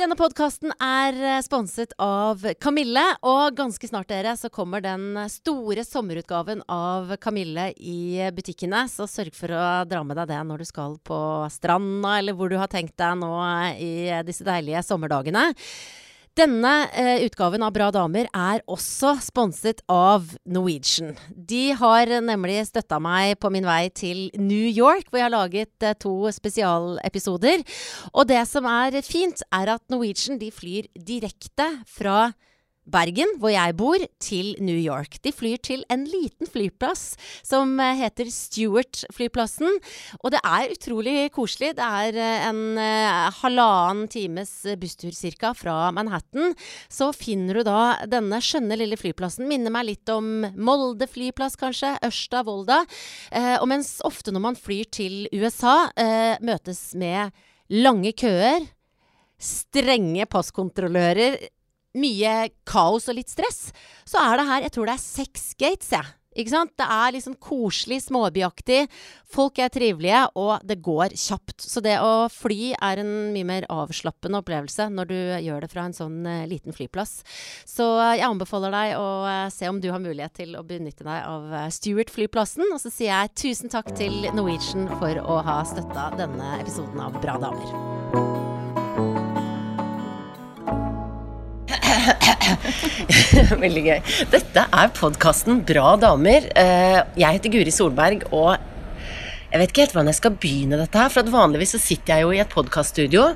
Denne podkasten er eh, sponset av Kamille, og ganske snart dere så kommer den store sommerutgaven av Kamille i butikkene. Så sørg for å dra med deg det når du skal på stranda, eller hvor du har tenkt deg nå i disse deilige sommerdagene. Denne eh, utgaven av Bra damer er også sponset av Norwegian. De har nemlig støtta meg på min vei til New York, hvor jeg har laget eh, to spesialepisoder. Og det som er fint, er at Norwegian flyr direkte fra Bergen, hvor jeg bor, til New York. De flyr til en liten flyplass som eh, heter Stewart-flyplassen. Og det er utrolig koselig. Det er eh, en uh, halvannen times busstur cirka fra Manhattan. Så finner du da denne skjønne lille flyplassen. Minner meg litt om Molde flyplass, kanskje. Ørsta, Volda. Uh, og mens ofte når man flyr til USA, møtes med lange køer strenge passkontrollører, mye kaos og litt stress, så er det her Jeg tror det er seks gates, jeg. Ikke sant? Det er liksom koselig, småbyaktig. Folk er trivelige, og det går kjapt. Så det å fly er en mye mer avslappende opplevelse når du gjør det fra en sånn uh, liten flyplass. Så uh, jeg anbefaler deg å uh, se om du har mulighet til å benytte deg av Stewart-flyplassen. Og så sier jeg tusen takk til Norwegian for å ha støtta denne episoden av Bra damer. Veldig gøy. Dette er podkasten Bra damer. Eh, jeg heter Guri Solberg, og jeg vet ikke helt hvordan jeg skal begynne dette her. For vanligvis så sitter jeg jo i et podkaststudio.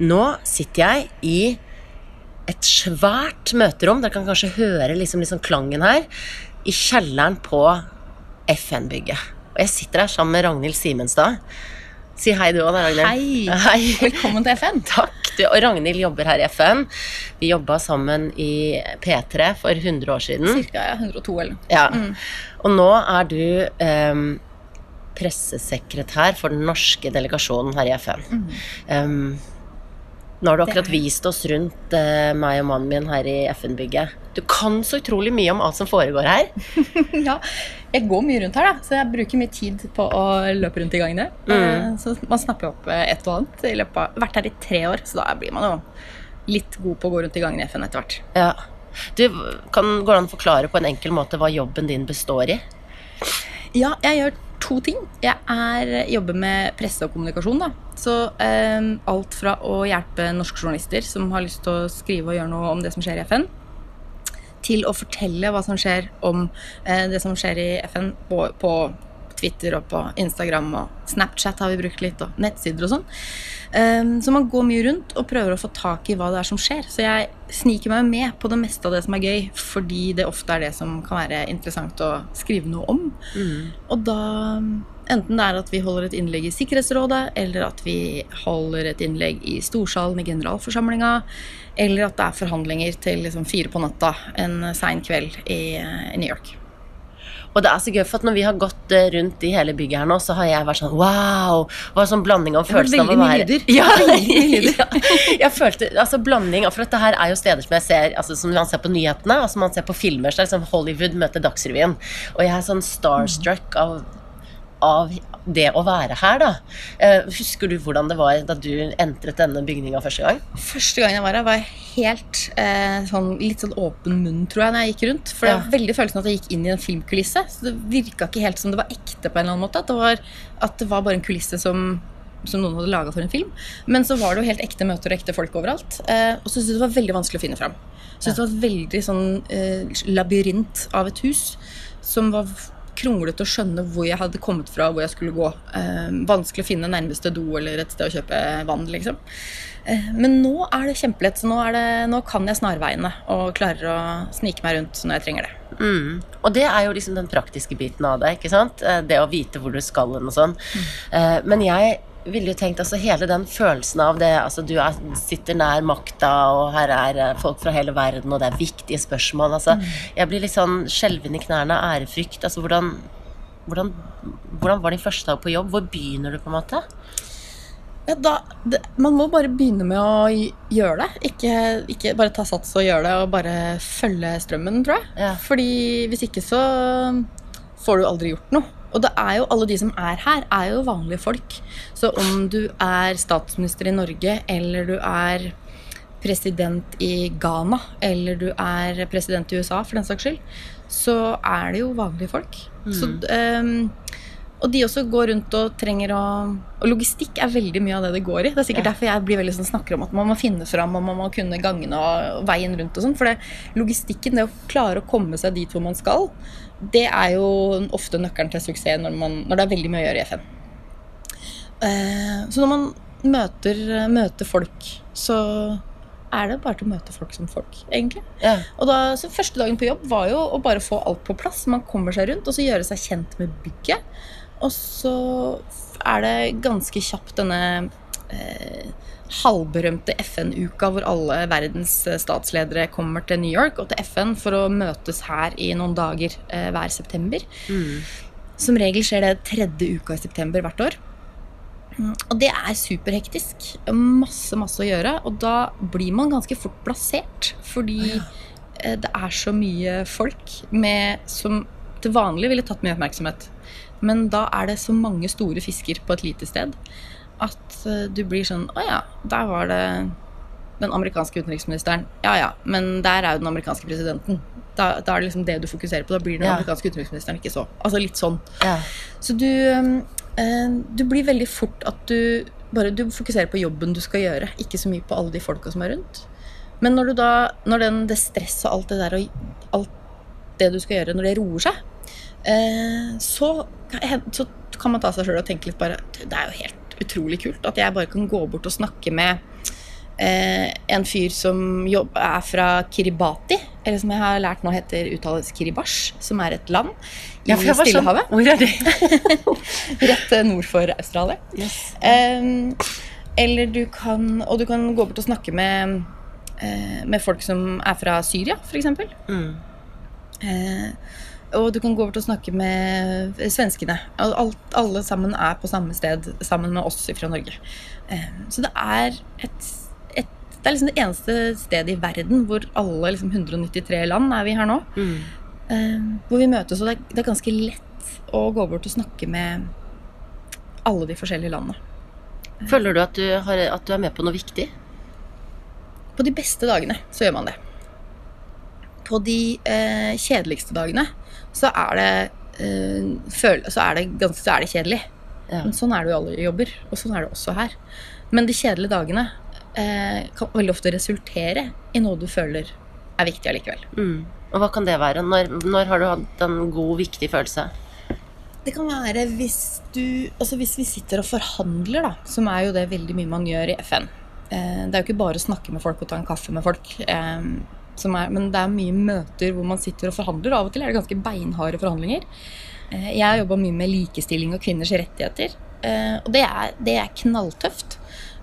Nå sitter jeg i et svært møterom. Dere kan kanskje høre liksom, liksom klangen her. I kjelleren på FN-bygget. Og jeg sitter her sammen med Ragnhild Simenstad. Si hei du òg, da, Ragnhild. Hei. hei. Velkommen til FN. Takk. Du, og Ragnhild jobber her i FN. Vi jobba sammen i P3 for 100 år siden. Cirka, ja. 102, eller Ja. Mm. Og nå er du um, pressesekretær for den norske delegasjonen her i FN. Mm. Um, nå har du akkurat vist oss rundt uh, meg og mannen min her i FN-bygget. Du kan så utrolig mye om alt som foregår her. ja, jeg går mye rundt her, da, så jeg bruker mye tid på å løpe rundt i gangene. Mm. Uh, så man snapper opp et og annet. i løpet av, Vært her i tre år, så da blir man jo litt god på å gå rundt i gangene i FN etter hvert. Ja. Du, kan, går det an å forklare på en enkel måte hva jobben din består i? Ja, jeg gjør to ting. Jeg er, jobber med presse og kommunikasjon. Da. Så eh, alt fra å hjelpe norske journalister som har lyst til å skrive og gjøre noe om det som skjer i FN, til å fortelle hva som skjer om eh, det som skjer i FN på, på, Twitter og på Instagram og Snapchat har vi brukt litt, og nettsider og sånn. Um, så man går mye rundt og prøver å få tak i hva det er som skjer. Så jeg sniker meg med på det meste av det som er gøy, fordi det ofte er det som kan være interessant å skrive noe om. Mm. Og da Enten det er at vi holder et innlegg i Sikkerhetsrådet, eller at vi holder et innlegg i storsalen i generalforsamlinga, eller at det er forhandlinger til liksom fire på natta en sein kveld i, i New York. Og det er så gøy, for når vi har gått eh, rundt i hele bygget her nå, så har jeg vært sånn wow! Det var en sånn blanding av følelsen av å være lyder. Ja, ja, jeg følte Altså blanding For dette her er jo steder som jeg ser altså, Som man ser på nyhetene, som man ser på filmer. Så er det liksom Hollywood møter Dagsrevyen. Og jeg er sånn starstruck av av det å være her, da. Uh, husker du hvordan det var da du entret denne bygninga første gang? Første gang jeg var her, var helt eh, sånn, litt sånn åpen munn, tror jeg, når jeg gikk rundt. For det var veldig følelsen at jeg gikk inn i en filmkulisse. Så det virka ikke helt som det var ekte på en eller annen måte. At det var, at det var bare en kulisse som som noen hadde laga for en film. Men så var det jo helt ekte møter og ekte folk overalt. Eh, og så syntes jeg det var veldig vanskelig å finne fram. Synes ja. det var et veldig sånn eh, labyrint av et hus som var kronglete å skjønne hvor jeg hadde kommet fra, hvor jeg skulle gå. Eh, vanskelig å finne nærmeste do eller et sted å kjøpe vann, liksom. Eh, men nå er det kjempelett. Så nå, det, nå, kan jeg snarveiene og klarer å snike meg rundt når jeg trenger det. Mm. Og det er jo liksom den praktiske biten av det. ikke sant? Eh, det å vite hvor du skal og sånn. Mm. Eh, men jeg ville jo tenkt altså hele den følelsen av det altså Du er, sitter nær makta, og her er eh, folk fra hele verden, og det er viktige spørsmål. altså mm. Jeg blir litt sånn skjelven i knærne av ærefrykt. altså hvordan, hvordan, hvordan var din første dag på jobb? Hvor begynner du, på en måte? Ja, da, det, man må bare begynne med å gjøre det. Ikke, ikke, bare ta sats og gjøre det, og bare følge strømmen, tror jeg. Ja. Fordi hvis ikke så får du aldri gjort noe. Og det er jo alle de som er her, er jo vanlige folk. Så om du er statsminister i Norge, eller du er president i Ghana, eller du er president i USA, for den saks skyld, så er det jo vanlige folk. Så, ehm, og de også går rundt og trenger å Og logistikk er veldig mye av det det går i. Det er sikkert Ja. derfor jeg blir veldig sånn snakker om at man må finne fram og man må kunne gangene og veien rundt og sånn. For det, logistikken, det å klare å komme seg dit hvor man skal, det er jo ofte nøkkelen til suksess når, man, når det er veldig mye å gjøre i FN. Uh, så når man møter, møter folk, så er det bare til å møte folk som folk, egentlig. Ja. Og da, så Første dagen på jobb var jo å bare få alt på plass. Man kommer seg rundt, og så gjøre seg kjent med bygget. Og så er det ganske kjapt denne eh, halvberømte FN-uka hvor alle verdens eh, statsledere kommer til New York og til FN for å møtes her i noen dager eh, hver september. Mm. Som regel skjer det tredje uka i september hvert år. Og det er superhektisk. Masse, masse å gjøre. Og da blir man ganske fort plassert. Fordi eh, det er så mye folk med, som til vanlig ville tatt mye oppmerksomhet. Men da er det så mange store fisker på et lite sted at eh, du blir sånn Å ja, der var det den amerikanske utenriksministeren. Ja ja, men der er jo den amerikanske presidenten. Da, da er det liksom det du fokuserer på. Da blir den Ja. amerikanske utenriksministeren ikke så. Altså litt sånn. Ja. Så du, eh, du blir veldig fort at du bare du fokuserer på jobben du skal gjøre, ikke så mye på alle de folka som er rundt. Men når du da, når den, det stresset og alt det der og alt det du skal gjøre, når det roer seg, så, så kan man ta seg sjøl og tenke litt bare Det er jo helt utrolig kult at jeg bare kan gå bort og snakke med eh, en fyr som jobber, er fra Kiribati, eller som jeg har lært nå heter uttales Kiribash, som er et land i Ja, sånn, Stillehavet. Hvor er det? Rett eh, nord for Australia. Em, eller du kan Og du kan gå bort og snakke med, eh, med folk som er fra Syria, f.eks. Mm. Og du kan gå over til å snakke med svenskene. Alt, alle sammen er på samme sted sammen med oss fra Norge. Eh, så det er et, et Det er liksom det eneste stedet i verden hvor alle liksom 193 land er vi her nå. Mm. Eh, hvor vi møtes, og det er, det er ganske lett å gå over til å snakke med alle de forskjellige landene. Føler du at du, har, at du er med på noe viktig? På de beste dagene så gjør man det. På de eh, kjedeligste dagene så er det, uh, føl så er det ganske så er det kjedelig. Ja. Men sånn er det jo i alle jobber, og sånn er det også her. Men de kjedelige dagene uh, kan veldig ofte resultere i noe du føler er viktig allikevel. Mm. Og hva kan det være? Når, når har du hatt en god, viktig følelse? Det kan være hvis du Altså hvis vi sitter og forhandler, da, som er jo det veldig mye man gjør i FN. Eh, det er jo ikke bare å snakke med folk og ta en kaffe med folk. Er, men det er mye møter hvor man sitter og forhandler. Av og til er det ganske beinharde forhandlinger. Eh, jeg har jobba mye med likestilling og kvinners rettigheter. Eh, og det er, det er knalltøft.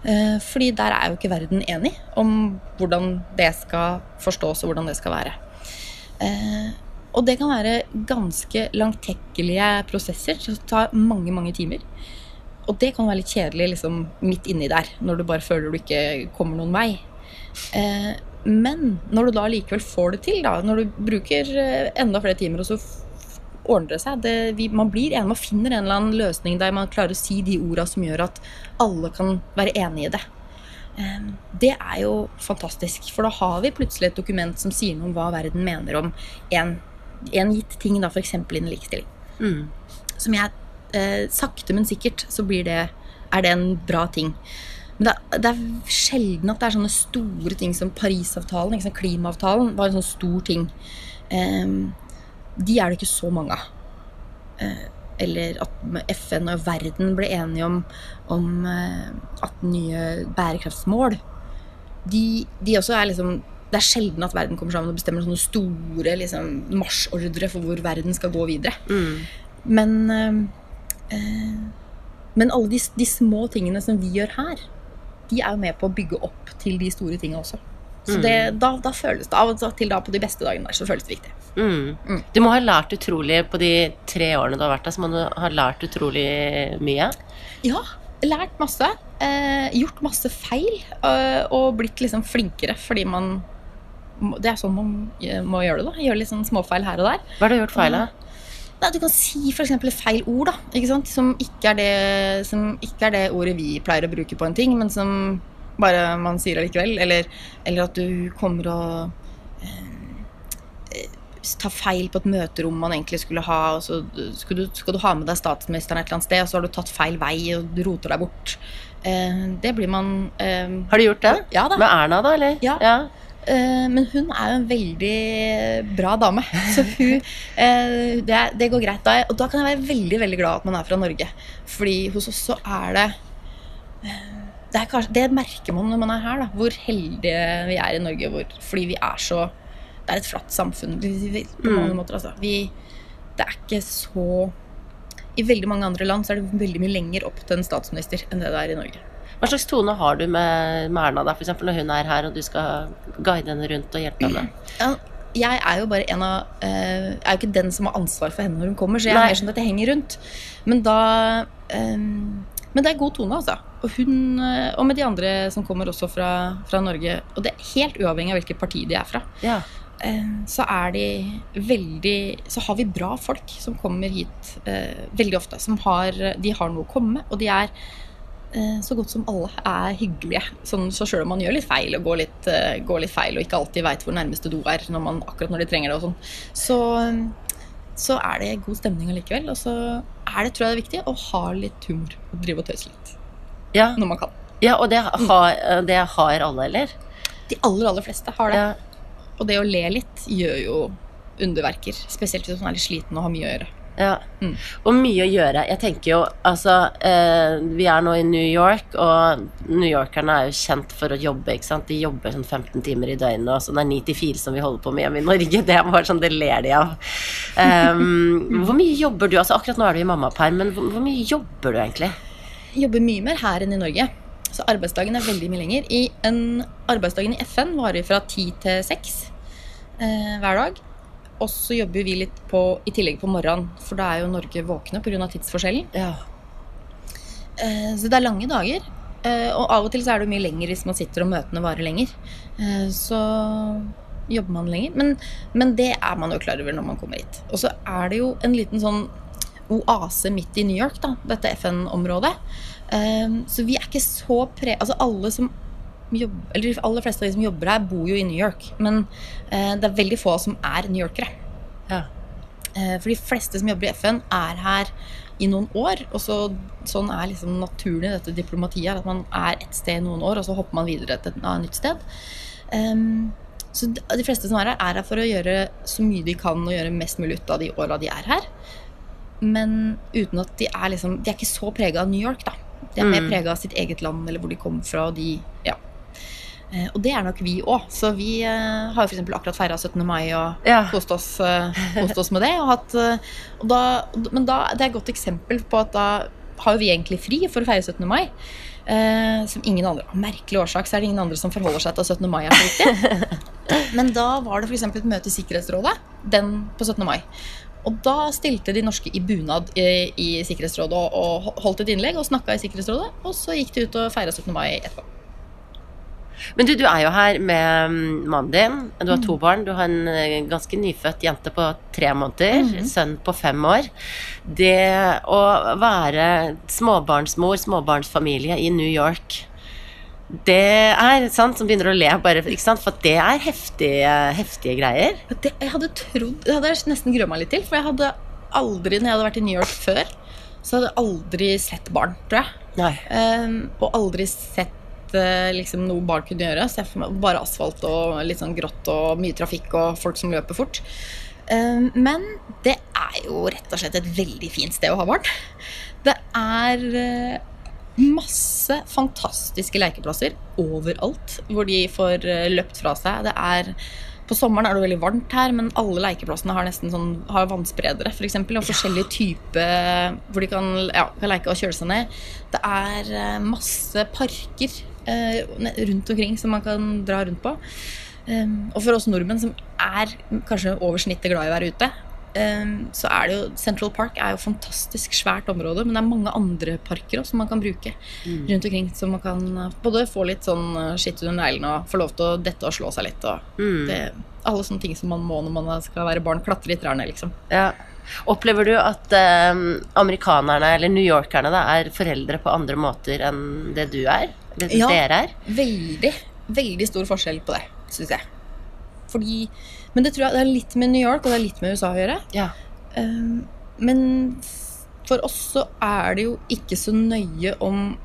Eh, fordi der er jo ikke verden enig om hvordan det skal forstås og hvordan det skal være. Og det kan være ganske langtekkelige prosesser som tar mange, mange timer. Og det kan være litt kjedelig liksom, midt inni der, når du bare føler du ikke kommer noen vei. Men når du da likevel får det til, da, når du bruker eh, enda flere timer, og så ordner det seg det, vi, Man blir enig, man finner en eller annen løsning der man klarer å si de orda som gjør at alle kan være enig i det. Eh, Det er jo fantastisk, for da har vi plutselig et dokument som sier noe om hva verden mener om en, en gitt ting, da, f.eks. innen likestilling. Mm. Som jeg eh, Sakte, men sikkert så blir det, er det en bra ting. Men det, det er sjelden at det er sånne store ting som Parisavtalen, ikke sant? klimaavtalen, var en sånn stor ting. Um, de er det ikke så mange av. Uh, eller at FN og verden ble enige om, om uh, 18 nye bærekraftsmål. De, de også er liksom Det er sjelden at verden kommer sammen og bestemmer sånne store liksom, marsjordre for hvor verden skal gå videre. Mm. Men, uh, eh, men alle de, de små tingene som vi gjør her, de er jo med på å bygge opp til de store tingene også. Så det, da, da føles det av og til da på de beste dagene der, så føles det viktig. Mm. Mm. Du må ha lært utrolig på de tre årene du har vært der, så må du ha lært utrolig mye. Ja, lært masse. Eh, gjort masse feil. Øh, og blitt liksom flinkere fordi man Det er sånn man eh, må gjøre det. da Gjøre litt sånn småfeil her og der. Hva har du gjort feil av? Nei, du kan si eksempel et feil ord, da. Ikke sant? Som, ikke er det, som ikke er det ordet vi pleier å bruke på en ting, men som bare man sier det likevel. Eller, eller at du kommer og eh, tar feil på et møterom man egentlig skulle ha, og så skal du, skal du ha med deg statsministeren et eller annet sted, og så har du tatt feil vei og du roter deg bort. Eh, det blir man eh, Har du gjort det? Ja da. Med Erna, da, eller? Ja. Eh, men hun er jo en veldig bra dame. Så hun, eh, det, det går greit. Da, og da kan jeg være veldig veldig glad at man er fra Norge. Fordi hos oss så er det eh, det, er kanskje, det merker man når man er her, da, hvor heldige vi er i Norge. Hvor, fordi vi er så Det er et flatt samfunn på mange Mm. måter. Altså. Vi, det er ikke så I veldig mange andre land så er det veldig mye lenger opp til en statsminister enn det det er i Norge. Hva slags tone har du med, med Erna, da, eksempel når hun er her og du skal guide henne rundt og hjelpe henne? Ja, jeg er jo bare en av uh, Jeg er jo ikke den som har ansvar for henne når hun kommer, så jeg Nei. er mer sånn at jeg henger rundt. Men da um, Men det er god tone, altså. Og hun eh, Og med de andre som kommer også fra, fra Norge, og det er helt uavhengig av hvilket parti de er fra, Ja. eh, så er de veldig Så har vi bra folk som kommer hit eh, veldig ofte. Som har De har noe å komme med, og de er eh, så godt som alle er hyggelige. Sånn, så sjøl om man gjør litt feil og går litt, eh, går litt feil og ikke alltid veit hvor nærmeste do er når man, akkurat når de trenger det, og sånn, så, så er det god stemning allikevel. Og så er det, tror jeg det er viktig, å ha litt humor og drive og tøyse litt Ja, når man kan. ja og det har, det har alle, eller? De aller, aller fleste har det. Ja. Og det å le litt gjør jo underverker. Spesielt hvis man er litt sliten og har mye å gjøre. Ja. Mm. Og mye å gjøre. Jeg tenker jo, altså eh, Vi er nå i New York, og newyorkerne er jo kjent for å jobbe. ikke sant? De jobber sånn 15 timer i døgnet, og sånn er 9 til 4 som vi holder på med hjemme i Norge. Det er bare sånn, det ler de av. Um, hvor mye jobber du? altså Akkurat nå er du i mammaperm, men hvor, hvor mye jobber du egentlig? jobber mye mer her enn i Norge. Så arbeidsdagen er veldig mye lenger. I en, arbeidsdagen i FN varer fra ti til seks eh, hver dag. Og så jobber vi litt på, i tillegg på morgenen, for da er jo Norge våkne pga. tidsforskjellen. Ja. Eh, så det er lange dager. Eh, og av og til så er det jo mye lenger hvis man sitter og møtene varer lenger. Eh, så jobber man lenger. Men, men det er man jo klar over når man kommer hit. Og så er det jo en liten sånn oase midt i New York, da, dette FN-området. Eh, så vi er ikke så pre... Altså alle som jobber, eller de aller fleste av de som jobber her, bor jo i New York. Men eh, det er veldig få som er newyorkere. Ja. Eh, For de fleste som jobber i FN, er her i noen år. Og så, sånn er liksom naturen i dette diplomatiet, at man er et sted i noen år, og så hopper man videre til et nytt sted. Um, så de de fleste som er her, er her for å gjøre så mye de kan og gjøre mest mulig ut av de åra de er her. Men uten at de er liksom De er ikke så prega av New York, da. De er mer Mm. prega av sitt eget land, eller hvor de kommer fra, og de Ja. Eh, Og det er nok vi òg. Så vi eh, har jo f.eks. akkurat feira 17. mai og Ja. kost oss, eh, kost oss med det. Og hatt, og da, men da, det er et godt eksempel på at da har vi egentlig fri for å feire 17. mai. Eh, som ingen andre, Av merkelig årsak så er det ingen andre som forholder seg til at 17. mai er så viktig. Men da var det f.eks. et møte i Sikkerhetsrådet den på 17. mai. Og da stilte de norske i bunad i, i Sikkerhetsrådet og, og holdt et innlegg og snakka i Sikkerhetsrådet. Og så gikk de ut og feira 17. mai etterpå. Men du, du er jo her med mm, mannen din. Du har to barn. Du har en eh, ganske nyfødt jente på tre måneder. Sønn på fem år. Det å være småbarnsmor, småbarnsfamilie i New York det er sant, som begynner å le, bare, for det er heftige, heftige greier. Det, jeg hadde trodd Det hadde jeg nesten grua meg litt til. For jeg hadde aldri, når jeg hadde vært i New York før, så hadde jeg aldri sett barn, tror jeg. Ehm, og aldri sett eh, liksom, noe barn kunne gjøre. Se for meg bare asfalt og litt sånn grått og mye trafikk og folk som løper fort. Ehm, men det er jo rett og slett et veldig fint sted å ha barn. Det er eh, masse fantastiske lekeplasser overalt hvor de får eh, løpt fra seg. Det er på sommeren er det veldig varmt her, men alle lekeplassene har nesten sånn, har vannspredere for eksempel, og forskjellige typer hvor de kan, ja, kan leke og kjøle seg ned. Det er eh, masse parker eh, rundt omkring som man kan dra rundt på. Um, og for oss nordmenn som er kanskje over snittet glad i å være ute, um, så er det jo Central Park er jo fantastisk svært område, men det er mange andre parker også som man kan bruke rundt omkring. Så man kan uh, både få litt sånn uh, skitt under neglene og få lov til å dette og slå seg litt. Og Mm. det, alle sånne ting som man må når man skal være barn. Klatre i trærne, liksom. Ja. Opplever du at eh, amerikanerne, eller newyorkerne, da, er foreldre på andre måter enn det du er? Det Ja. dere er? Veldig, veldig stor forskjell på det, syns jeg. Fordi Men det tror jeg det er litt med New York og det er litt med USA å gjøre. Ja. Um, men for oss så er det jo ikke så nøye om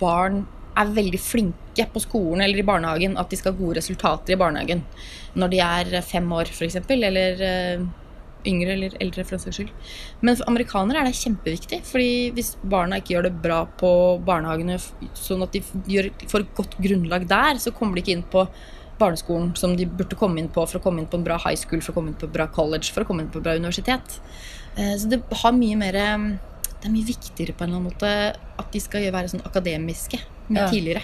barn er veldig flinke på skolen eller i barnehagen, at de skal ha gode resultater i barnehagen når de er fem år, f.eks., eller eh, yngre eller eldre, for den saks skyld. Men for amerikanere er det kjempeviktig, fordi hvis barna ikke gjør det bra på barnehagene, sånn at de gjør, får et godt grunnlag der, så kommer de ikke inn på barneskolen som de burde komme inn på for å komme inn på en bra high school, for å komme inn på en bra college, for å komme inn på en bra universitet. Eh, Så det har mye mer eh, Det er mye viktigere på en eller annen måte at de skal være sånn akademiske mye Ja. tidligere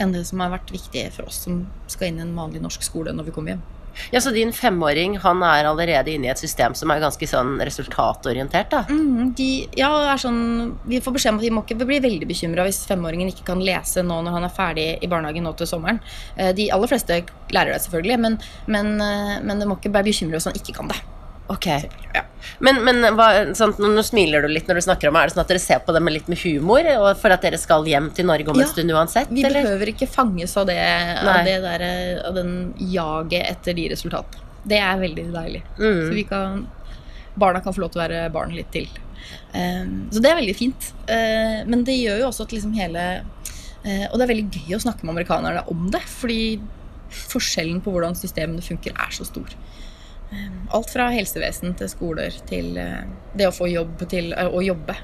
enn det som har vært viktig for oss som skal inn i en vanlig norsk skole når vi kommer hjem. Ja, så din femåring han er allerede inne i et system som er ganske sånn resultatorientert, da? Mm, de, ja, sånn, vi får beskjed om at vi må ikke bli veldig bekymra hvis femåringen ikke kan lese nå når han er ferdig i barnehagen nå til sommeren. Eh, De aller fleste lærer det selvfølgelig, men, men, eh, men det må ikke være bekymra hvis han ikke kan det. Ok. Ja. Men, men hva, sånn, nå, smiler du litt når du snakker om det. Er det sånn at dere ser på det med litt med humor, og for at dere skal hjem til Norge om Ja, en stund uansett? Vi eller? behøver ikke fanges av det, av det der, av den jaget etter de resultatene. Det er veldig deilig. Mm. Så vi kan, barna kan få lov til å være barn litt til. Um, så det er veldig fint. Uh, men det gjør jo også at liksom hele uh, Og det er veldig gøy å snakke med amerikanerne om det, fordi forskjellen på hvordan systemene funker, er så stor. Um, alt fra helsevesen til skoler til uh, det å få jobb til uh, å jobbe.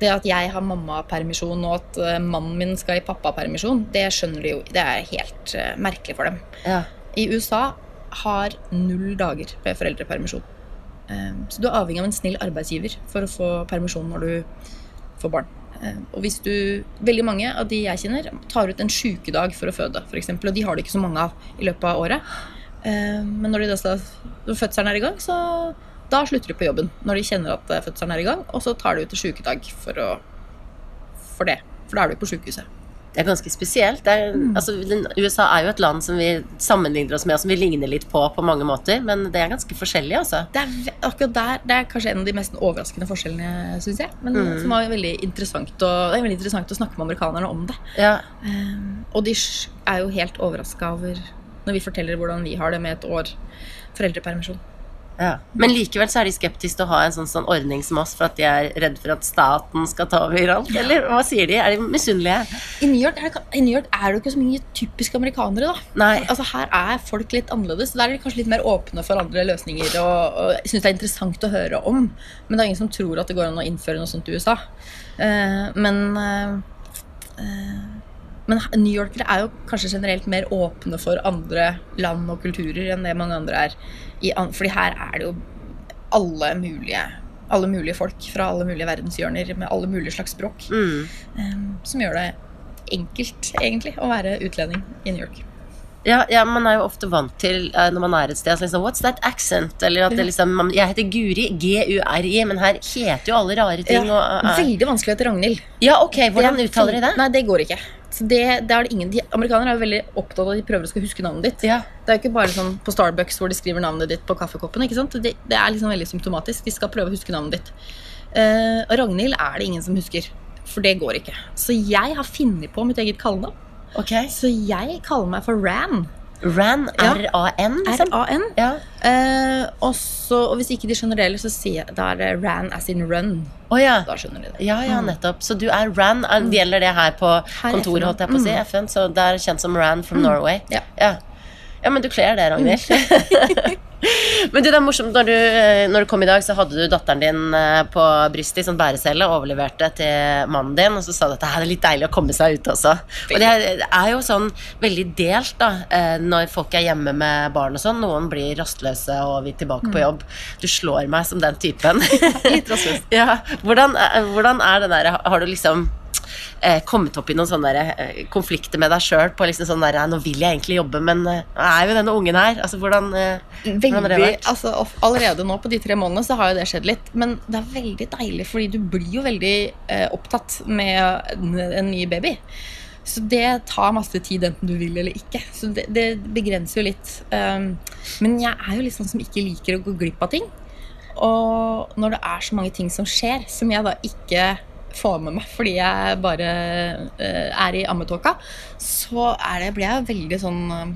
Det at jeg har mammapermisjon og at mannen min skal i pappapermisjon, det skjønner de jo. Det er helt merkelig for dem. Ja. I USA har null dager med foreldrepermisjon. Så du er avhengig av en snill arbeidsgiver for å få permisjon når du får barn. Og hvis du, veldig mange av de jeg kjenner, tar ut en sykedag for å føde, f.eks., og de har det ikke så mange av i løpet av året. Um, Men når, de da, når fødselen er i gang, så da slutter de på jobben. Når de kjenner at eh, fødselen er i gang, og så tar de ut til sykedag for, å, for det. For da er du på sykehuset. Det er ganske spesielt. Er, altså, USA er jo et land som vi sammenligner oss med, og som vi ligner litt på på mange måter, men det er ganske forskjellig, altså. det er, akkurat der, det er kanskje en av de mest overraskende forskjellene, syns jeg. Men Mm. som var veldig interessant, å, det er veldig interessant å snakke med amerikanerne om det. Ja. Um, og de er jo helt overraska over når vi forteller hvordan vi har det med et år foreldrepermisjon. Ja. Men likevel så er de skeptiske til å ha en sånn, sånn ordning som oss, for at de er redd for at staten skal ta over alt, eller hva sier de? Er de misunnelige? I New, York er det, I New York er det jo ikke så mye typiske amerikanere, da. Nei. Altså Her er folk litt annerledes. Der er de kanskje litt mer åpne for andre løsninger. Og, og jeg syns det er interessant å høre om. Men det er ingen som tror at det går an å innføre noe sånt i USA. Uh, men uh, eh, men New Yorkere er jo kanskje generelt mer åpne for andre land og kulturer enn det mange andre er. Fordi her er det jo alle mulige, alle mulige folk fra alle mulige verdenshjørner med alle mulige slags språk. Mm. eh, som gjør det enkelt, egentlig, å være utlending i New York. Ja, ja, man er jo ofte vant til eh, når man er et sted så liksom, What's that accent? Eller at det liksom Jeg heter Guri, G-U-R-I, men her heter jo alle rare ting. Ja, og, uh, veldig vanskelig å hete Ragnhild. ja, ok, hvordan er uttaler de det? Nei, det går ikke. Så det, det er det ingen, de, amerikanere er jo veldig opptatt av at de prøver å skal huske navnet ditt. Ja. Det er jo ikke bare sånn på Starbucks hvor de skriver navnet ditt på kaffekoppen. ikke sant? Det, det er liksom veldig symptomatisk. De skal prøve å huske navnet ditt. Uh, Ragnhild er det ingen som husker. For det går ikke. Så jeg har funnet på mitt eget kallenavn. Okay. Så jeg kaller meg for Ran. Ran. R-A-N, liksom? R-A-N. Ja. Eh, og, og hvis ikke de skjønner det, så sier jeg da er det Ran as in run. Oh, ja. Da skjønner de det. Ja, ja, nettopp. Så du er Ran. Det Gjelder det her på kontoret, holdt jeg på å si? FN, så det er kjent som Ran from Norway? Ja. Ja. Men du kler det, Ragnhild. men du, det er morsomt. Når du, eh, når du kom i dag, så hadde du datteren din eh, på brystet i sånn bærecelle og overleverte til mannen din, og så sa du at det er litt deilig å komme seg ut også. Og det er, jo sånn veldig delt, da, eh, når folk er hjemme med barn og sånn. Noen blir rastløse og vil tilbake på jobb. Du slår meg som den typen. Litt rastløs. Ja, hvordan, hvordan er det der Har du liksom eh, kommet opp i noen sånne der, eh, konflikter med deg sjøl på liksom sånn der, Nå vil jeg egentlig jobbe, men eh, er jo denne ungen her. Altså, hvordan, eh, hvordan har det vært? altså, allerede nå på de tre månedene så har jo det skjedd litt. Men det er veldig deilig, fordi du blir jo veldig eh, opptatt med en, en ny baby. Så det tar masse tid enten du vil eller ikke. Så det, det begrenser jo litt. Um, men jeg er jo litt sånn som ikke liker å gå glipp av ting. Og når det er så mange ting som skjer, som jeg da ikke får med meg fordi jeg bare eh, er i ammetåka, så er det, blir jeg veldig sånn uh,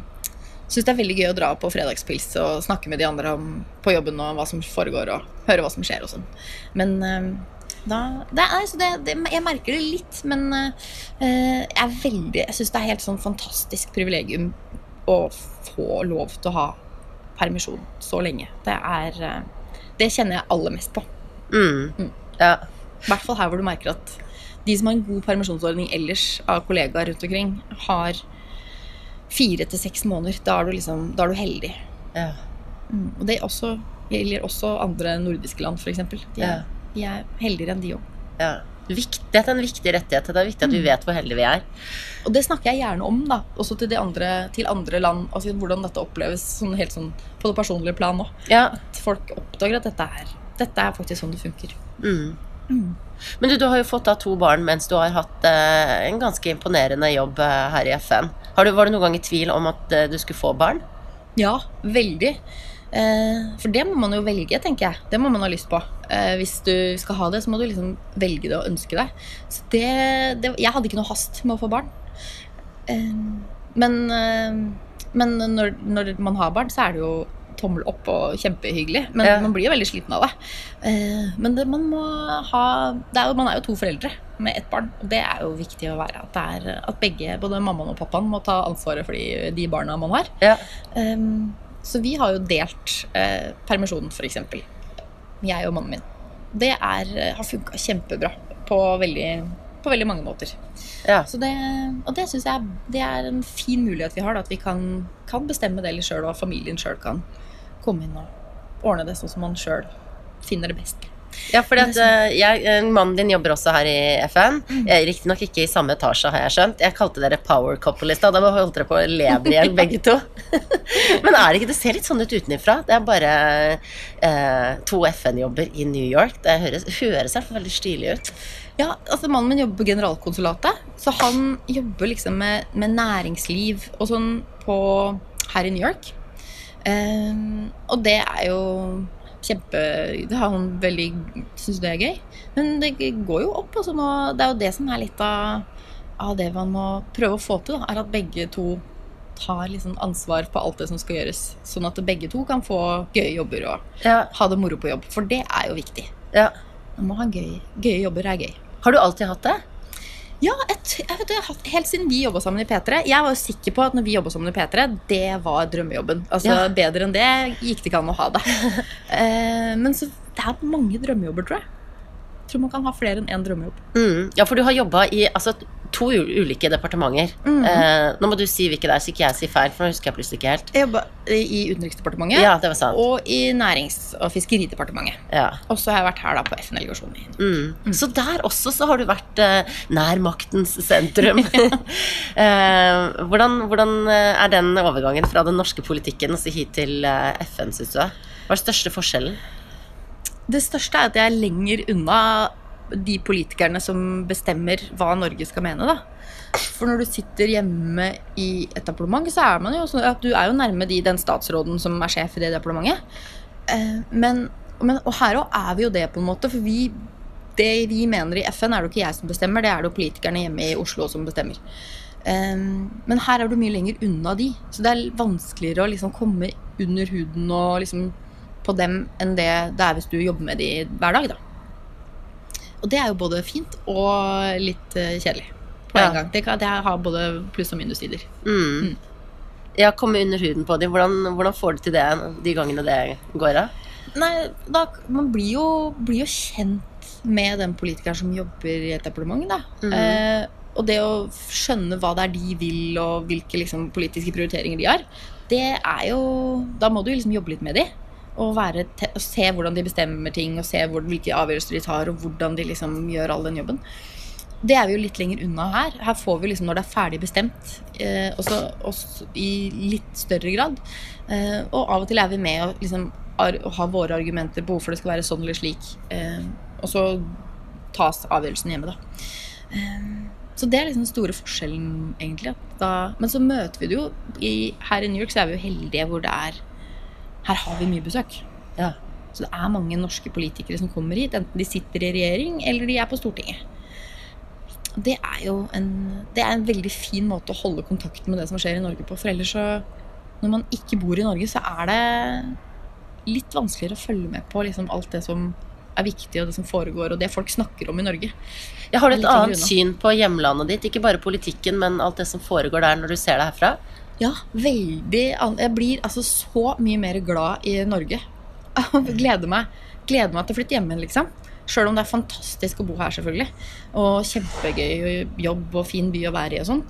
Syns det er veldig gøy å dra på fredagspils og snakke med de andre om, på jobben og hva som foregår, og høre hva som skjer og sånn. Men eh, da det er, altså det, det, Jeg merker det litt, men uh, jeg er veldig Jeg syns det er helt sånn fantastisk privilegium å få lov til å ha permisjon så lenge. Det er uh, Det kjenner jeg aller mest på. Mm. Mm. Ja. I hvert fall her hvor du merker at de som har en god permisjonsordning ellers av kollegaer rundt omkring, har fire til seks måneder. Da er du liksom Da er du heldig. ja. Mm. Og det er også, gjelder også andre nordiske land, f.eks. De, Ja. de er heldigere enn de òg. ja. Dette er en viktig rettighet. Det er viktig at vi vet hvor heldige vi er. Og det snakker jeg gjerne om, da. Også til, de andre, til andre land. Altså hvordan dette oppleves sånn helt sånn på det personlige plan òg. Ja. At folk oppdager at dette er, dette er faktisk sånn det funker. Mm. Mm. Men du, du har jo fått da to barn mens du har hatt eh, en ganske imponerende jobb eh, her i FN. Du, var du noen gang i tvil om at eh, du skulle få barn? Ja, veldig. Eh, for det må man jo velge, tenker jeg. Det må man ha lyst på. Eh, hvis du skal ha det, så må du liksom velge det og ønske deg. Så det, det Jeg hadde ikke noe hast med å få barn. Men men når, når man har barn, så er det jo tommel opp og kjempehyggelig. Men Ja. man blir jo veldig sliten av det. Eh, men det, man må ha det er jo, Man er jo to foreldre med ett barn, og det er jo viktig å være. At, det er, at begge, både mammaen og pappaen, må ta ansvaret for de, de barna man har. Ja. Um, så vi har jo delt eh, permisjonen, f.eks. Jeg og mannen min. Det er, har funka kjempebra på veldig, på veldig mange måter. ja. Så det, og det syns jeg det er en fin mulighet vi har. Da, at vi kan, kan bestemme det litt sjøl, og familien sjøl kan komme inn og ordne det sånn som man sjøl finner det best. Ja, fordi at eh, jeg, Mannen din jobber også her i FN. Mm. Eh, Riktignok ikke i samme etasje, har jeg skjønt. Jeg kalte dere power couple i stad. Da holdt dere på å leve i hjel, begge to. Men er det ikke Det ser litt sånn ut utenfra. Det er bare eh, to FN-jobber i New York. Det høres, høres veldig stilig ut. Ja, altså Mannen min jobber på generalkonsulatet, så han jobber liksom med, med næringsliv og sånn på, her i New York. Ehm, og det er jo kjempe Det har han veldig Syns det er gøy. Men det går jo opp. Altså nå, det er jo det som er litt av, av det man må prøve å få til. Da, er at begge to tar liksom ansvar på alt det som skal gjøres. Sånn at begge to kan få gøye jobber og Ja, ha det moro på jobb. For det er jo viktig. ja. Man må ha gøy, gøye jobber er gøy. Har du alltid hatt det? Ja, et, jeg vet, hatt- helt siden vi jobba sammen i P3. Jeg var jo sikker på at når vi jobba sammen i P3, det var drømmejobben. Altså, Ja. Bedre enn det gikk det ikke an å ha det. uh, men så, det er mange drømmejobber, tror jeg. Tror man kan ha flere enn én drømmejobb. Mm. Ja, for du har jobba i altså, to ulike departementer. Mm. Eh, nå må du si hvilket det er, så ikke jeg sier feil, for nå husker jeg plutselig ikke helt. Jeg jobba i Utenriksdepartementet Ja, det var sant. og i Nærings- og fiskeridepartementet. Ja. Og så har jeg vært her da på FN-delegasjonen. i- Mm. Så der også så har du vært eh, nær maktens sentrum. eh, hvordan, hvordan eh, er den overgangen fra den norske politikken hit til eh, FN, syns du? Hva er den største forskjellen? Det største er at jeg er lenger unna de politikerne som bestemmer hva Norge skal mene. da. For når du sitter hjemme i et departement, så er man jo sånn at du er jo nærme de, den statsråden som er sjef i det departementet. Eh, men, men, og her òg er vi jo det, på en måte. For vi, det vi mener i FN, er det jo ikke jeg som bestemmer, det er det jo politikerne hjemme i Oslo som bestemmer. Eh, men her er du mye lenger unna de, så det er vanskeligere å liksom komme under huden og liksom på dem enn det det er hvis du jobber med de hver dag. da. Og det er jo både fint og litt eh, kjedelig på Ja. en gang. Det, kan, det har både pluss- og minussider. Mm. Ja, komme under huden på dem. Hvordan, hvordan får du til det de gangene det går av? Nei, da, Man blir jo, blir jo kjent med den politikeren som jobber i et departement. Da. Mm. Eh, og det å skjønne hva det er de vil, og hvilke liksom, politiske prioriteringer de har, det er jo Da må du liksom jobbe litt med de. Og, være og se hvordan de bestemmer ting, og se hvor, hvilke avgjørelser de tar, og hvordan de liksom gjør all den jobben. Det er vi jo litt lenger unna her. Her får vi liksom når det er ferdig bestemt, eh, også, også i litt større grad. Eh, og av og til er vi med og liksom ar og våre argumenter på hvorfor det skal være sånn eller slik. Eh, og så tas avgjørelsen hjemme, da. Eh, så det er liksom den store forskjellen, egentlig. Da, men så møter vi det jo i, Her i New York så er vi jo heldige hvor det er Her har vi mye besøk. Ja. Så det er mange norske politikere som kommer hit, enten de sitter i regjering eller de er på Stortinget. det er jo en, det er en veldig fin måte å holde kontakten med det som skjer i Norge på. For ellers så Når man ikke bor i Norge, så er det litt vanskeligere å følge med på liksom alt det som er viktig, og det som foregår, og det folk snakker om i Norge. Jeg har du et annet unna. syn på hjemlandet ditt? Ikke bare politikken, men alt det som foregår der når du ser det herfra? Ja, veldig Jeg blir altså så mye mer glad i Norge. gleder meg Gleder meg til å flytte hjem igjen, liksom. Sjøl om det er fantastisk å bo her, selvfølgelig. Og kjempegøy jobb og fin by å være i og sånn.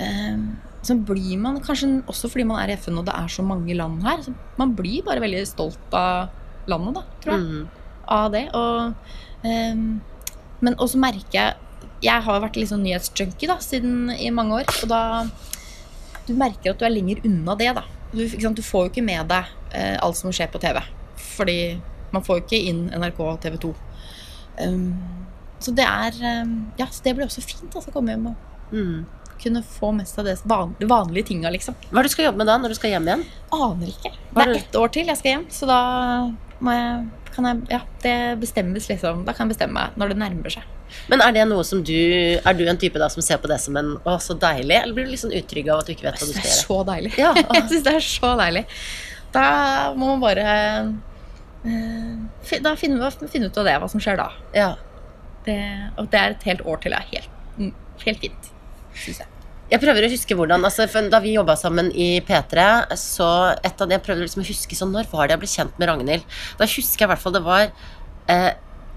Ehm, Så blir man kanskje også fordi man er i FN og det er så mange land her, så man blir bare veldig stolt av landet, da, tror jeg. Mm. Av det. Og, um, men også merker jeg Jeg har vært litt sånn nyhetsjunkie da, siden i mange år. Og da Du merker at du er lenger unna det, da. Du, sant? du får jo ikke med deg eh, alt som skjer på TV. Fordi man får jo ikke inn NRK og TV 2. Um, så det er um, Ja, så det blir også fint altså, å komme hjem og mm. kunne få mest av det van, de vanlige tinga, liksom. Hva er det du skal jobbe med da, når du skal hjem igjen? Aner ikke. Det er ett år til jeg skal hjem, så da må jeg kan jeg, ja, det bestemmes liksom Da kan jeg bestemme meg når det nærmer seg. Men er det noe som du Er du en type da som ser på det som en Å, så deilig? Eller blir du litt sånn utrygg av at du ikke vet hva du Det skal er gjøre? så deilig. Ja. jeg syns det er så deilig. Da må man bare Da finner vi finne, ut av det, hva som skjer da. Ja. Det, og det er et helt år til det er helt, mm, helt fint, syns jeg. Jeg prøver å huske hvordan altså, Da vi jobba sammen i P3, så et av det jeg prøvde liksom å huske sånn Når var det jeg ble kjent med Ragnhild? Da husker jeg i hvert fall det var eh,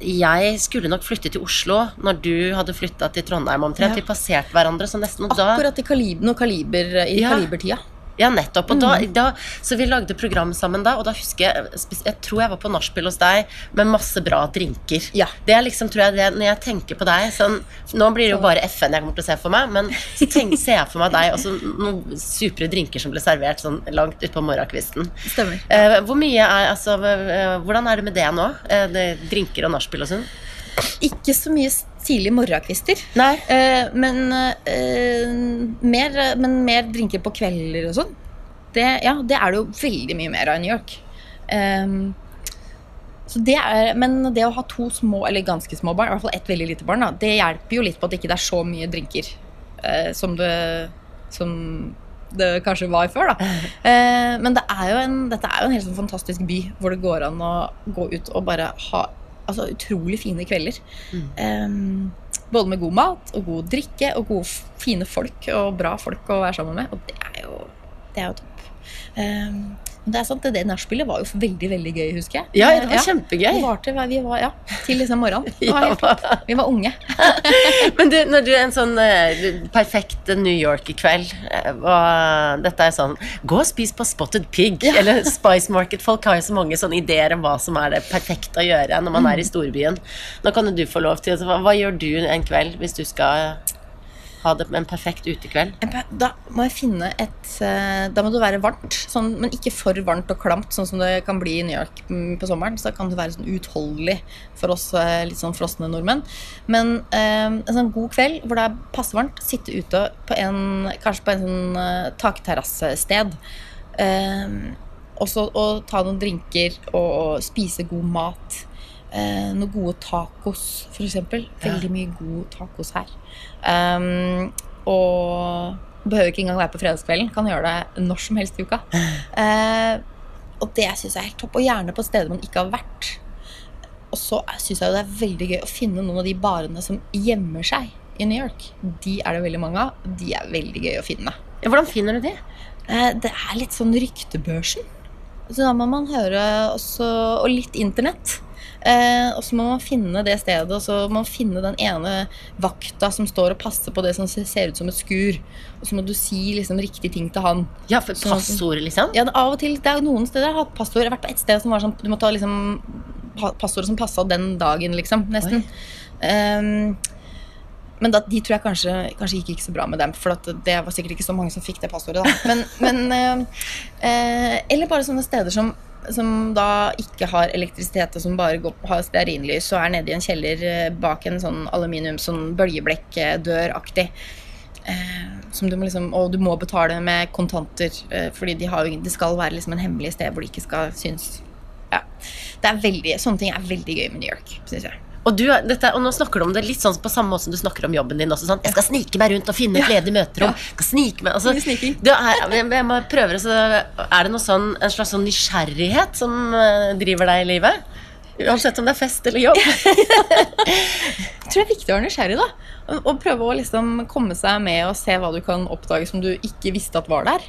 Jeg skulle nok flytte til Oslo når du hadde flytta til Trondheim omtrent. Ja. Vi passerte hverandre så nesten. Akkurat da, i kalib, kaliber i Ja. kalibertida. Ja, nettopp. Og da, Mm. da, så vi lagde program sammen da, og da husker jeg Jeg tror jeg var på nachspiel hos deg med masse bra drinker. Ja. Det er liksom, tror jeg, det, Når jeg tenker på deg sånn, Nå blir det jo bare FN jeg kommer til å se for meg, men så tenk, ser jeg for meg deg og så noen supre drinker som ble servert sånn langt utpå morgenkvisten. Stemmer. Eh, hvor mye er, altså, Hvordan er det med det nå? Eh, det, drinker og nachspiel og sånn? Ikke så mye tidlig morgenkvister. Nei. Eh, men, eh, mer, men mer drinker på kvelder og sånn. Det, ja, det er det jo veldig mye mer av i New York. Um, så det er, men det å ha to små, eller ganske små barn, i hvert fall ett veldig lite barn, da, det hjelper jo litt på at det ikke er så mye drinker eh, som, det, som det kanskje var før. Da. Eh, men det er en, dette er jo en helt sånn fantastisk by hvor det går an å gå ut og bare ha altså, utrolig fine kvelder. Ehm, både med god mat og god drikke og gode, fine folk og bra folk å være sammen med. Og det er jo, det er jo topp. Men det er sant, det, det nachspielet var jo veldig veldig gøy, husker jeg. Ja, det var ja. kjempegøy. var til, vi var, ja, til liksom morgenen. Det var Ja. helt topp. Vi var unge. Men du, når du er en sånn eh, perfekt New York-kveld og Dette er sånn Gå og spis på Spotted Pig eller Spice Market. Folk har jo så mange sånne ideer om hva som er det perfekte å gjøre når man er i storbyen. Nå kan jo du få lov til hva, hva gjør du en kveld hvis du skal ha det en perfekt utekveld? Da må jeg finne et eh, Da må det være varmt, sånn, men ikke for varmt og klamt, sånn som det kan bli i New York mm, på sommeren. Så da kan det være sånn utholdelig for oss eh, litt sånn frosne nordmenn. Men eh, en sånn god kveld hvor det er passe varmt, sitte ute på en, kanskje på en sånn uh, takterrassested. Eh, og og ta noen drinker og spise god mat. Eh, noen gode tacos, f.eks. Veldig mye god tacos her. Um, og behøver ikke engang være på fredagskvelden. Kan gjøre det når som helst i uka. Uh, og det syns jeg er helt topp. Og gjerne på steder man ikke har vært. Og så syns jeg det er veldig gøy å finne noen av de barene som gjemmer seg i New York. De er det veldig mange av. De er veldig gøy å finne. Ja, hvordan finner du de? Eh, det er litt sånn ryktebørsen. Så da må man høre også Og litt internett. Eh, og så må man finne det stedet, og så må man finne den ene vakta som står og passer på det som ser- ut som et skur. Og så må du si liksom riktige ting til han. Ja, for Sånn- passord, liksom? Ja, av og til, det er noen steder jeg har hatt passord. Jeg har vært på et sted som var sånn Du må ta liksom passordet som passa den dagen, liksom. Nesten. Ehm, men da, de tror jeg kanskje, kanskje gikk ikke så bra med dem, for at det var sikkert ikke så mange som fikk det passordet. Da. Men, men eh, eh, Eller bare sånne steder som, som da ikke har elektrisitet, og som bare går, har stearinlys og er nede i en kjeller eh, bak en sånn aluminium, sånn bølgeblekkdøraktig. Eh, som du må liksom, og du må betale med kontanter, eh, fordi de har jo, det skal være liksom en hemmelig sted hvor de ikke skal synes. Ja. Det er veldig, sånne ting er veldig gøy med New York, syns jeg. Og, du, dette, og nå snakker du om det litt sånn på samme måte som du snakker om jobben din også. Sånn. Jeg skal snike meg rundt og finne et ledig møterom. Skal snike meg, altså, det er, jeg, jeg må så er det noe sånn, en slags sånn nysgjerrighet som eh, driver deg i livet? Uansett om det er fest eller jobb. Jeg tror det er viktig å være nysgjerrig, da. Og prøve å liksom komme seg med og se hva du kan oppdage som du ikke visste at var der.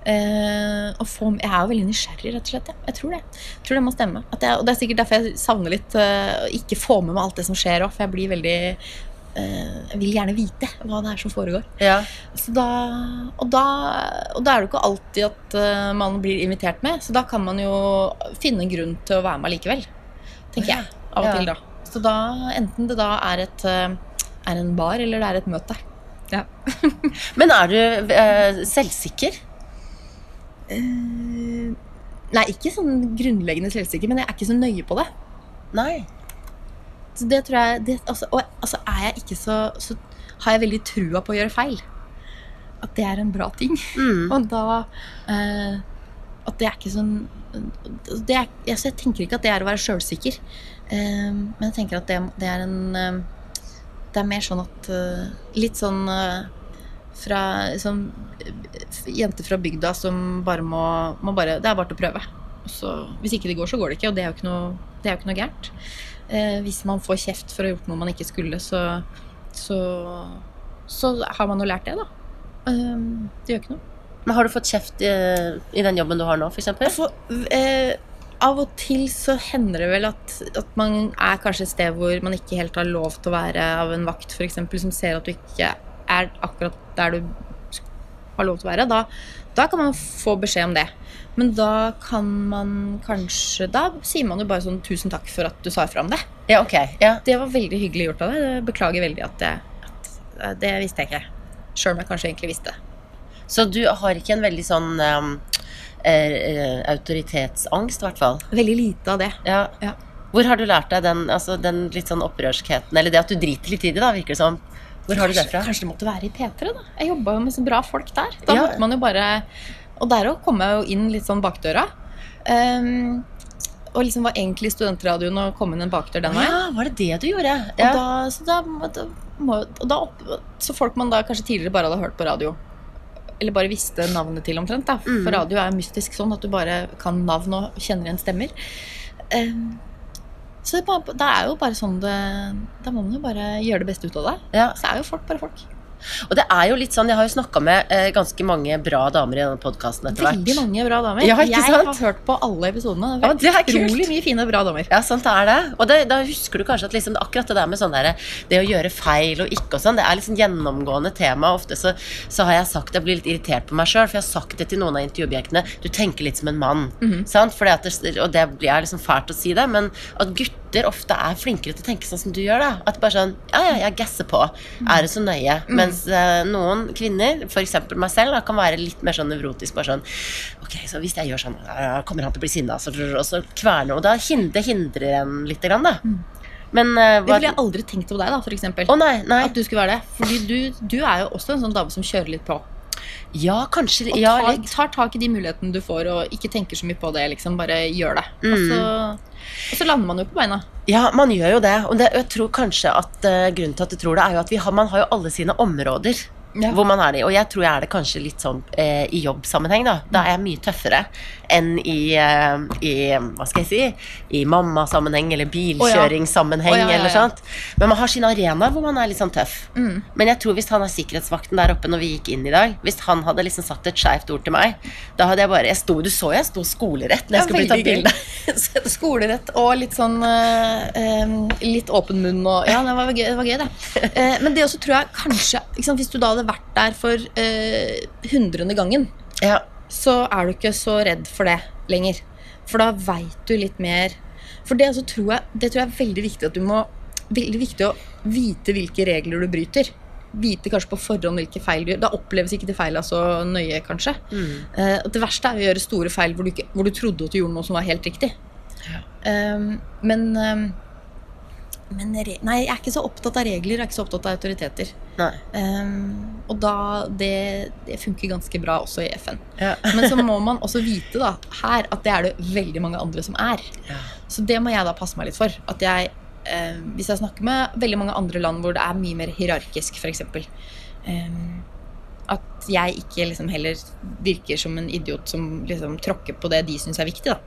Og få, jeg er jo veldig nysgjerrig, rett og slett. ja. Jeg tror det. Jeg tror det må stemme. Jeg, og det er sikkert derfor jeg savner litt eh, å ikke få med meg alt det som skjer òg, for jeg blir veldig uh, Jeg vil gjerne vite hva det er som foregår. Ja. Så da, og, da, og da er det jo ikke alltid at man blir invitert med, så da kan man jo finne en grunn til å være med likevel. Tenker jeg. Av og Ja. til, da. Så da, enten det da er, et, er en bar, eller det er et møte. Ja. Men er du selvsikker? Eh, nei, ikke sånn grunnleggende selvsikker, men jeg er ikke så nøye på det. Nei. Så det tror jeg det, altså, Og altså, er jeg ikke så Så har jeg veldig trua på å gjøre feil. At det er en bra ting. Mm. Og da uh, At det er ikke sånn det er, altså, Jeg tenker ikke at det er å være sjølsikker. uh, men jeg tenker at det, det er en Det er mer sånn at Litt sånn fra sånn, eh, Jenter fra bygda som bare må, må bare, Det er bare til å prøve. Så, hvis ikke det går, så går det ikke, og det er jo ikke noe, det jo ikke noe gærent. Eh, hvis man får kjeft for å ha gjort noe man ikke skulle, så, så, så har man jo lært det, da. Eh, det gjør ikke noe. Men har du fått kjeft i, i den jobben du har nå, f.eks.? Eh, av og til så hender det vel at, at man er kanskje et sted hvor man ikke helt har lov til å være av en vakt eksempel, som ser at du ikke er akkurat der du har lov til å være. Da, da kan man få beskjed om det. Men da kan man kanskje Da sier man jo bare sånn 'tusen takk for at du sa ifra om det'. Ja, ok. Ja. Det var veldig hyggelig gjort av deg. Jeg Beklager veldig at det, at eh, det visste jeg ikke. Sjøl om jeg kanskje egentlig visste. Så du har ikke en veldig sånn um, eh, eh, autoritetsangst, i hvert fall? Veldig lite av det. Ja. Ja. Hvor har du lært deg den, altså, den litt sånn opprørskheten, eller det at du driter litt i det, da, virker det som? Hvor har du det fra? kanskje det måtte være i P3, da. Jeg jobba jo med så bra folk der. Da Ja. måtte man jo bare Og der òg kom jeg jo inn litt sånn bakdøra. Um, og liksom var egentlig studentradioen og kom inn en bakdør den veien. Ja, var det det du gjorde? Og Ja. da, så, da, må- da, opp, så folk man da kanskje tidligere bare hadde hørt på radio. Eller bare visste navnet til omtrent. da Mm. For radio er mystisk sånn at du bare kan navn og kjenner igjen stemmer. Ehm, så det, er jo bare sånn det Da må man jo bare gjøre det beste ut av det. ja. Så er jo folk bare folk. Og det er jo litt sånn, jeg har jo snakka med eh, ganske mange bra damer i denne podkasten etter hvert. Veldig mange bra damer. Ja, jeg sant? har hørt på alle episodene. Ja, Det det er utrolig mye fine, bra damer. Ja, sant det er det. Og det, da husker du kanskje at liksom, akkurat det der med sånn der, det å gjøre feil og ikke og sånn, det er liksom gjennomgående tema. Ofte så, så har jeg sagt, jeg blir litt irritert på meg sjøl, for jeg har sagt det til noen av intervjuobjektene. Du tenker litt som en mann. Mhm. sant? Fordi at det, og det blir liksom fælt å si det, men at gutter ofte er flinkere til å tenke sånn som du gjør. da. At bare sånn Ja, ja, jeg gasser på. Mhm. Er det så nøye? Mens uh, noen kvinner, f.eks. meg selv, da, kan være litt mer sånn nevrotisk. Bare sånn Ok, så hvis jeg gjør sånn, da kommer han til å bli sinna, og så kverner Og da hindrer, hindrer en lite grann, da. Men eh, Det ville jeg aldri tenkt på deg, da, for eksempel. Nei, nei. At du skulle være det. Fordi du, du er jo også en sånn dame som kjører litt på. Ja, kanskje Og Ja, tar, tar tak i de mulighetene du får, og ikke tenker så mye på det. liksom Bare gjør det. Og, Mm. så, og så lander man jo på beina. Ja, man gjør jo det. Og det, jeg tror kanskje at uh, grunnen til at du tror det, er jo at vi har, man har jo alle sine områder. Ja. Hvor man er det. Og jeg tror jeg er det kanskje litt sånn eh, i jobbsammenheng, da. Da er jeg mye tøffere enn i, eh, i Hva skal jeg si? I mammasammenheng eller bilkjøringssammenheng oh, ja, ja, ja. eller sånt. Men man har sin arena hvor man er litt sånn tøff. Mm. Men jeg tror hvis han er sikkerhetsvakten der oppe når vi gikk inn i dag, hvis han hadde liksom sagt et skeivt ord til meg, da hadde jeg bare jeg sto, Du så jeg sto skolerett når jeg skulle bli tatt bilde. Skolerett og litt sånn eh, Litt åpen munn og Ja, det var gøy, det. Var gøy, det. Eh, men det også tror jeg kanskje sant, Hvis du da hadde vært der for eh, hundrende gangen, ja. så er du ikke så redd for det lenger. For da veit du litt mer. For det, altså, tror jeg, det tror jeg er veldig viktig at du må Veldig viktig å vite hvilke regler du bryter. Vite kanskje på forhånd hvilke feil du gjør. Da oppleves ikke de feila så nøye, kanskje. Mm. Eh, det verste er å gjøre store feil hvor du, ikke, hvor du trodde at du gjorde noe som var helt riktig. Ja. Um, men um, men nei, jeg er ikke så opptatt av regler, jeg er ikke så opptatt av autoriteter. Um, og da det, det funker ganske bra også i FN. Ja. Men så må man også vite da, her at det er det veldig mange andre som er. Ja. Så det må jeg da passe meg litt for. At jeg eh, Hvis jeg snakker med veldig mange andre land hvor det er mye mer hierarkisk, f.eks. Eh, at jeg ikke liksom heller virker som en idiot som liksom tråkker på det de syns er viktig, da.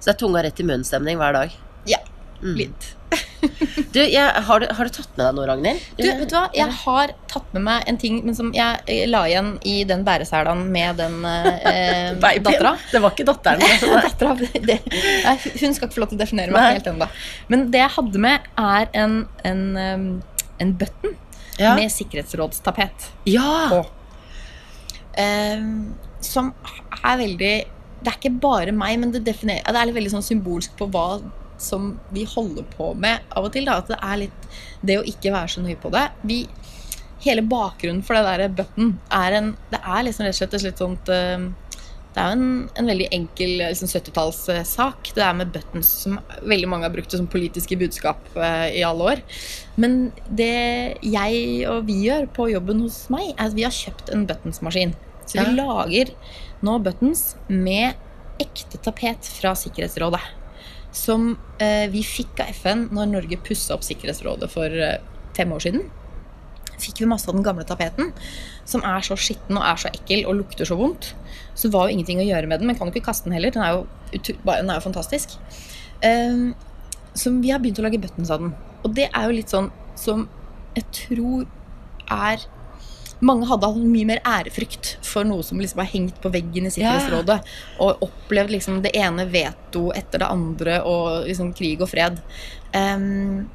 Så det er tunga rett i munnen-stemning hver dag. Mm. litt. Du, jeg, har, du, har du tatt med deg noe, Ragnhild? Du, vet du hva? Jeg har tatt med meg en ting men som jeg eh, la igjen i den bæreselen med den eh, dattera. Det var ikke datteren. Dattera, det, nei, hun skal ikke få lov til å definere meg Nei. helt ennå. Men det jeg hadde med, er en, en, en button Ja. med sikkerhetsrådstapet ja. på. Eh, som er veldig Det er ikke bare meg, men det, definerer, det er veldig sånn symbolsk på hva som vi holder på med av og til. Da. At det er litt det å ikke være så nøye på det. Vi, hele bakgrunnen for det der button er en Det er liksom rett og slett et litt sånt um, det er jo en, en veldig enkel liksom 70-tallssak. Det er med buttons som veldig mange har brukt som politiske budskap eh, i alle år. Men det jeg og vi gjør på jobben hos meg, er at vi har kjøpt en buttonsmaskin. Så vi Ja. lager nå buttons med ekte tapet fra Sikkerhetsrådet. Som eh, vi fikk av FN når Norge pussa opp Sikkerhetsrådet for eh, fem år siden. Fikk vi masse av den gamle tapeten, som er så skitten og er så ekkel og lukter så vondt. Så var jo ingenting å gjøre med den, men kan jo ikke kaste den heller. Den er jo, den er jo fantastisk. Eh, så vi har begynt å lage buttons av den. Og det er jo litt sånn som jeg tror er mange hadde hatt mye mer ærefrykt for noe som liksom har hengt på veggen i Sikkerhetsrådet, og opplevd liksom det ene veto etter det andre, og liksom krig og fred. Um,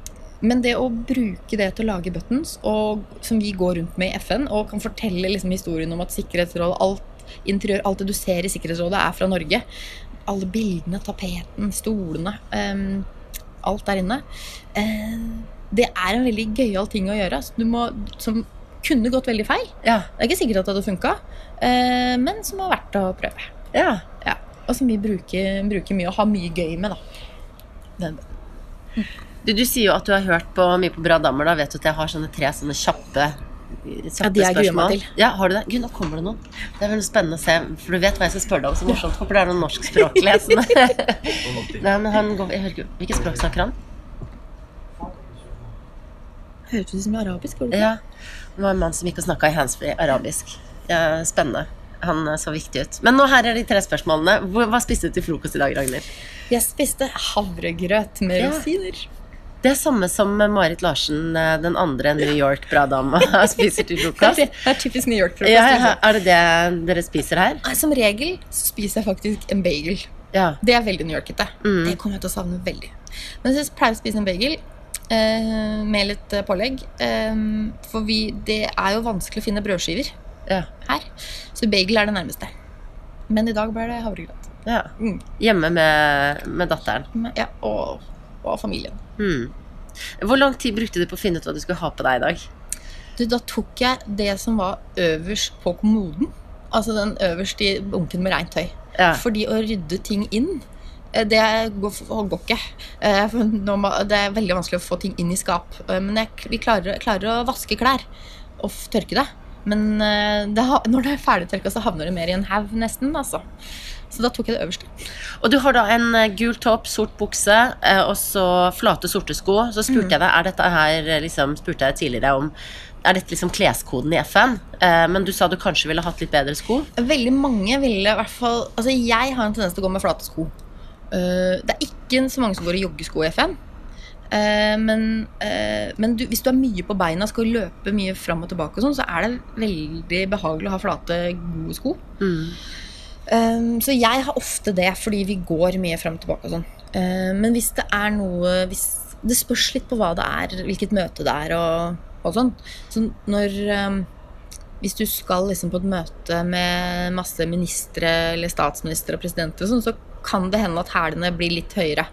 men det å bruke det til å lage buttons, og, som vi går rundt med i FN, og kan fortelle liksom historien om at Sikkerhetsrådet, alt interiør, alt det du ser i Sikkerhetsrådet, er fra Norge. Alle bildene, tapeten, stolene, Um, alt der inne. Uh, det er en veldig gøyal ting å gjøre, du må, som kunne gått veldig feil. Ja. Det er ikke sikkert at det hadde funka, eh, men som har verdt å prøve. ja. Ja. Og som vi bruker, bruker mye og har mye gøy med, da. Den- Du, du sier jo at du har hørt på mye på Bra damer. Da vet du at jeg har sånne tre sånne kjappe, kjappe Ja, de jeg gruer meg til. Ja, har du det? Gud, nå kommer det noen. Det er veldig spennende å se, for du vet hva jeg skal spørre deg om. Så morsomt. Håper det er noen norskspråklige. Nei, men han går, jeg hører ikke, Hvilket språk snakker han? Hørtes ut som arabisk. gjorde det ikke? Ja, det var en mann som gikk og snakka i handsfree arabisk. Ja, spennende. Han eh, så viktig ut. Men nå her er de tre spørsmålene. Hva spiste du til frokost i dag, Ragnhild? Jeg spiste havregrøt med Ja. rosiner. Det er samme som Marit Larsen, eh, den andre New York-bra-dama, spiser til frokost. det er typisk New York-frokost. Ja, ja, liksom. er det det dere spiser her? Som regel så spiser jeg faktisk en bagel. Ja. Det er veldig New Yorkete. Mm. Det kommer jeg til å savne veldig. Men jeg pleier å spise en bagel eh, med litt eh, pålegg. Eh, for vi, det er jo vanskelig å finne brødskiver Ja. her. Så bagel er det nærmeste. Men i dag ble det havregrøt. ja. Mm. Hjemme med, med datteren. Ja, og, og familien. Mm. Hvor lang tid brukte du på å finne ut hva du skulle ha på deg i dag? Du, da tok jeg det som var øverst på kommoden. Altså den øverst i bunken med rent tøy. Ja. Fordi å rydde ting inn, det går, går ikke. Eh, Det er veldig vanskelig å få ting inn i skap. Eh, Men jeg, vi klarer, klarer å vaske klær og tørke det. Men eh, det, når det er ferdigtørka, så havner det mer i en haug, nesten. Altså. Så da tok jeg det øverste. Og du har da en eh, gul topp, sort bukse eh, og så flate, sorte sko. Så spurte jeg deg er dette her eh, liksom, spurte jeg tidligere om er dette liksom kleskoden i FN? Eh, men du sa du kanskje ville hatt litt bedre sko. Veldig mange ville i hvert fall Altså, jeg har en tendens til å gå med flate sko. Eh, det er ikke så mange som går i joggesko i FN. Eh, men eh, men du, hvis du er mye på beina skal løpe mye fram og tilbake, og sånn, så er det veldig behagelig å ha flate, gode sko. Um, så jeg har ofte det, fordi vi går mye fram og tilbake og sånn. Men hvis det er noe hvis, Det spørs litt på hva det er, hvilket møte det er og, og sånn. Så når Hvis du skal liksom på et møte med masse ministre eller statsministre og presidenter og sånn, så kan det hende at hælene blir litt høyere.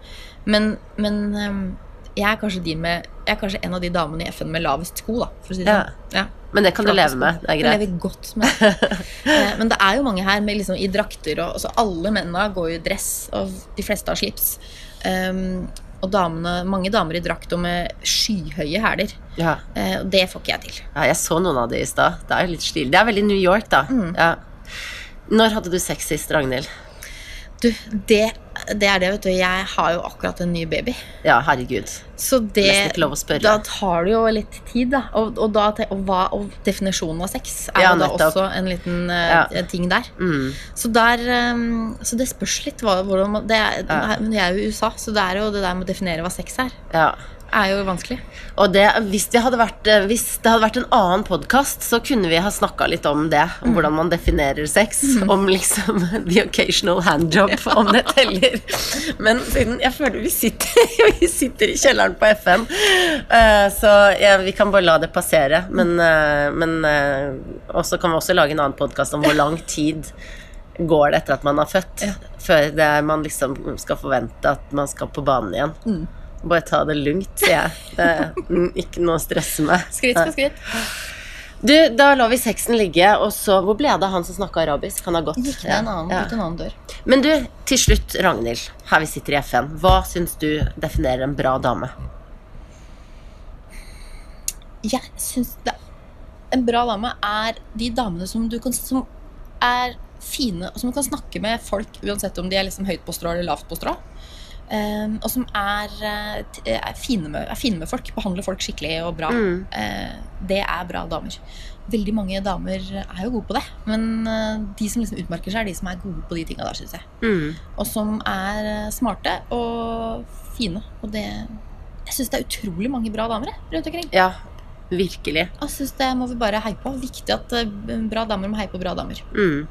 Men, men um, jeg er de med Jeg er kanskje en av de damene i FN med lavest sko, da, for å si det Ja. sånn. Ja. Men det kan du leve med. Det er Jeg lever godt med. Eh, Men det er jo mange her med liksom i drakter, og altså alle mennene går jo i dress, og de fleste har slips. Um, og damene, mange damer i drakt og med skyhøye hæler. Ja. Uh, og det får ikke jeg til. ja, jeg så noen av de i stad. Det er jo litt stilig. Det er veldig New York, da. Mm. Ja. Når hadde du sex sist, Ragnhild? Du, det det er det, vet du. Jeg har jo akkurat en ny baby. Ja, herregud. Så det ikke lov å spørre. Da tar det jo litt tid, da. Og, og, da, og, hva, og definisjonen av sex er Ja, jo da nettopp. også en liten uh, Ja. ting der. Mm. Så der um, Så det spørs litt hva, hvordan man det er, Ja. Jeg er jo i USA, så det er jo det der med å definere hva sex er, Ja. Er jo vanskelig. Og det, hvis, vi hadde vært, eh, hvis det hadde vært en annen podkast, så kunne vi ha snakka litt om det. Om hvordan man definerer sex. Om liksom the occasional handjob, om det teller. Men siden jeg føler vi sitter, vi sitter i kjelleren på FN, uh, så ja, vi kan bare la det passere. Men, uh, men uh, Og så kan vi også lage en annen podkast om hvor lang tid går det etter at man har født, Ja. før det man liksom skal forvente at man skal på banen igjen. Mm. Bare ta det lugnt, sier jeg. Det ikke noe å stresse med. Skritt for skritt. Du, da lar vi sexen ligge, og så Hvor ble det av han som snakka arabisk? Han har gått. Gikk ned en annen, Ja. ut en annen dør. Men du, til slutt, Ragnhild, her vi sitter i FN. Hva syns du definerer en bra dame? Jeg syns det En bra dame er de damene som du kan Som er fine, og som du kan snakke med folk uansett om de er liksom høyt på strå eller lavt på strå. Ehm, og som er, eh, er, fine med, er fine med folk. Behandler folk skikkelig og bra. Mm. Eh, det er bra damer. Veldig mange damer er jo gode på det, men eh, de som liksom utmerker seg, er de som er gode på de tinga der, syns jeg. Mm. Og som er eh, smarte og fine. Og det Jeg syns det er utrolig mange bra damer jeg, rundt omkring. Ja, virkelig. Jeg synes Det må vi bare heie på. Viktig at eh, bra damer må heie på bra damer. Mm.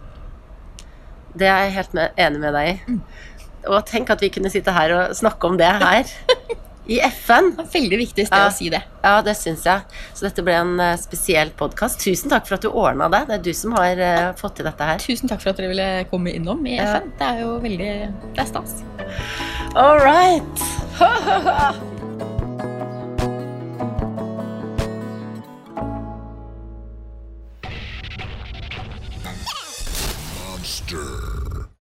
Det er jeg helt med, enig med deg i. Og tenk at vi kunne sitte her og snakke om det her. I FN. Det er veldig viktig sted Ja. å si det. Ja, det syns jeg. Så dette ble en eh, spesiell podkast. Tusen takk for at du ordna det. Det er du som har uh, fått til dette her. Tusen takk for at dere ville komme innom i Ja. FN. Det er jo veldig Det er stas. All right.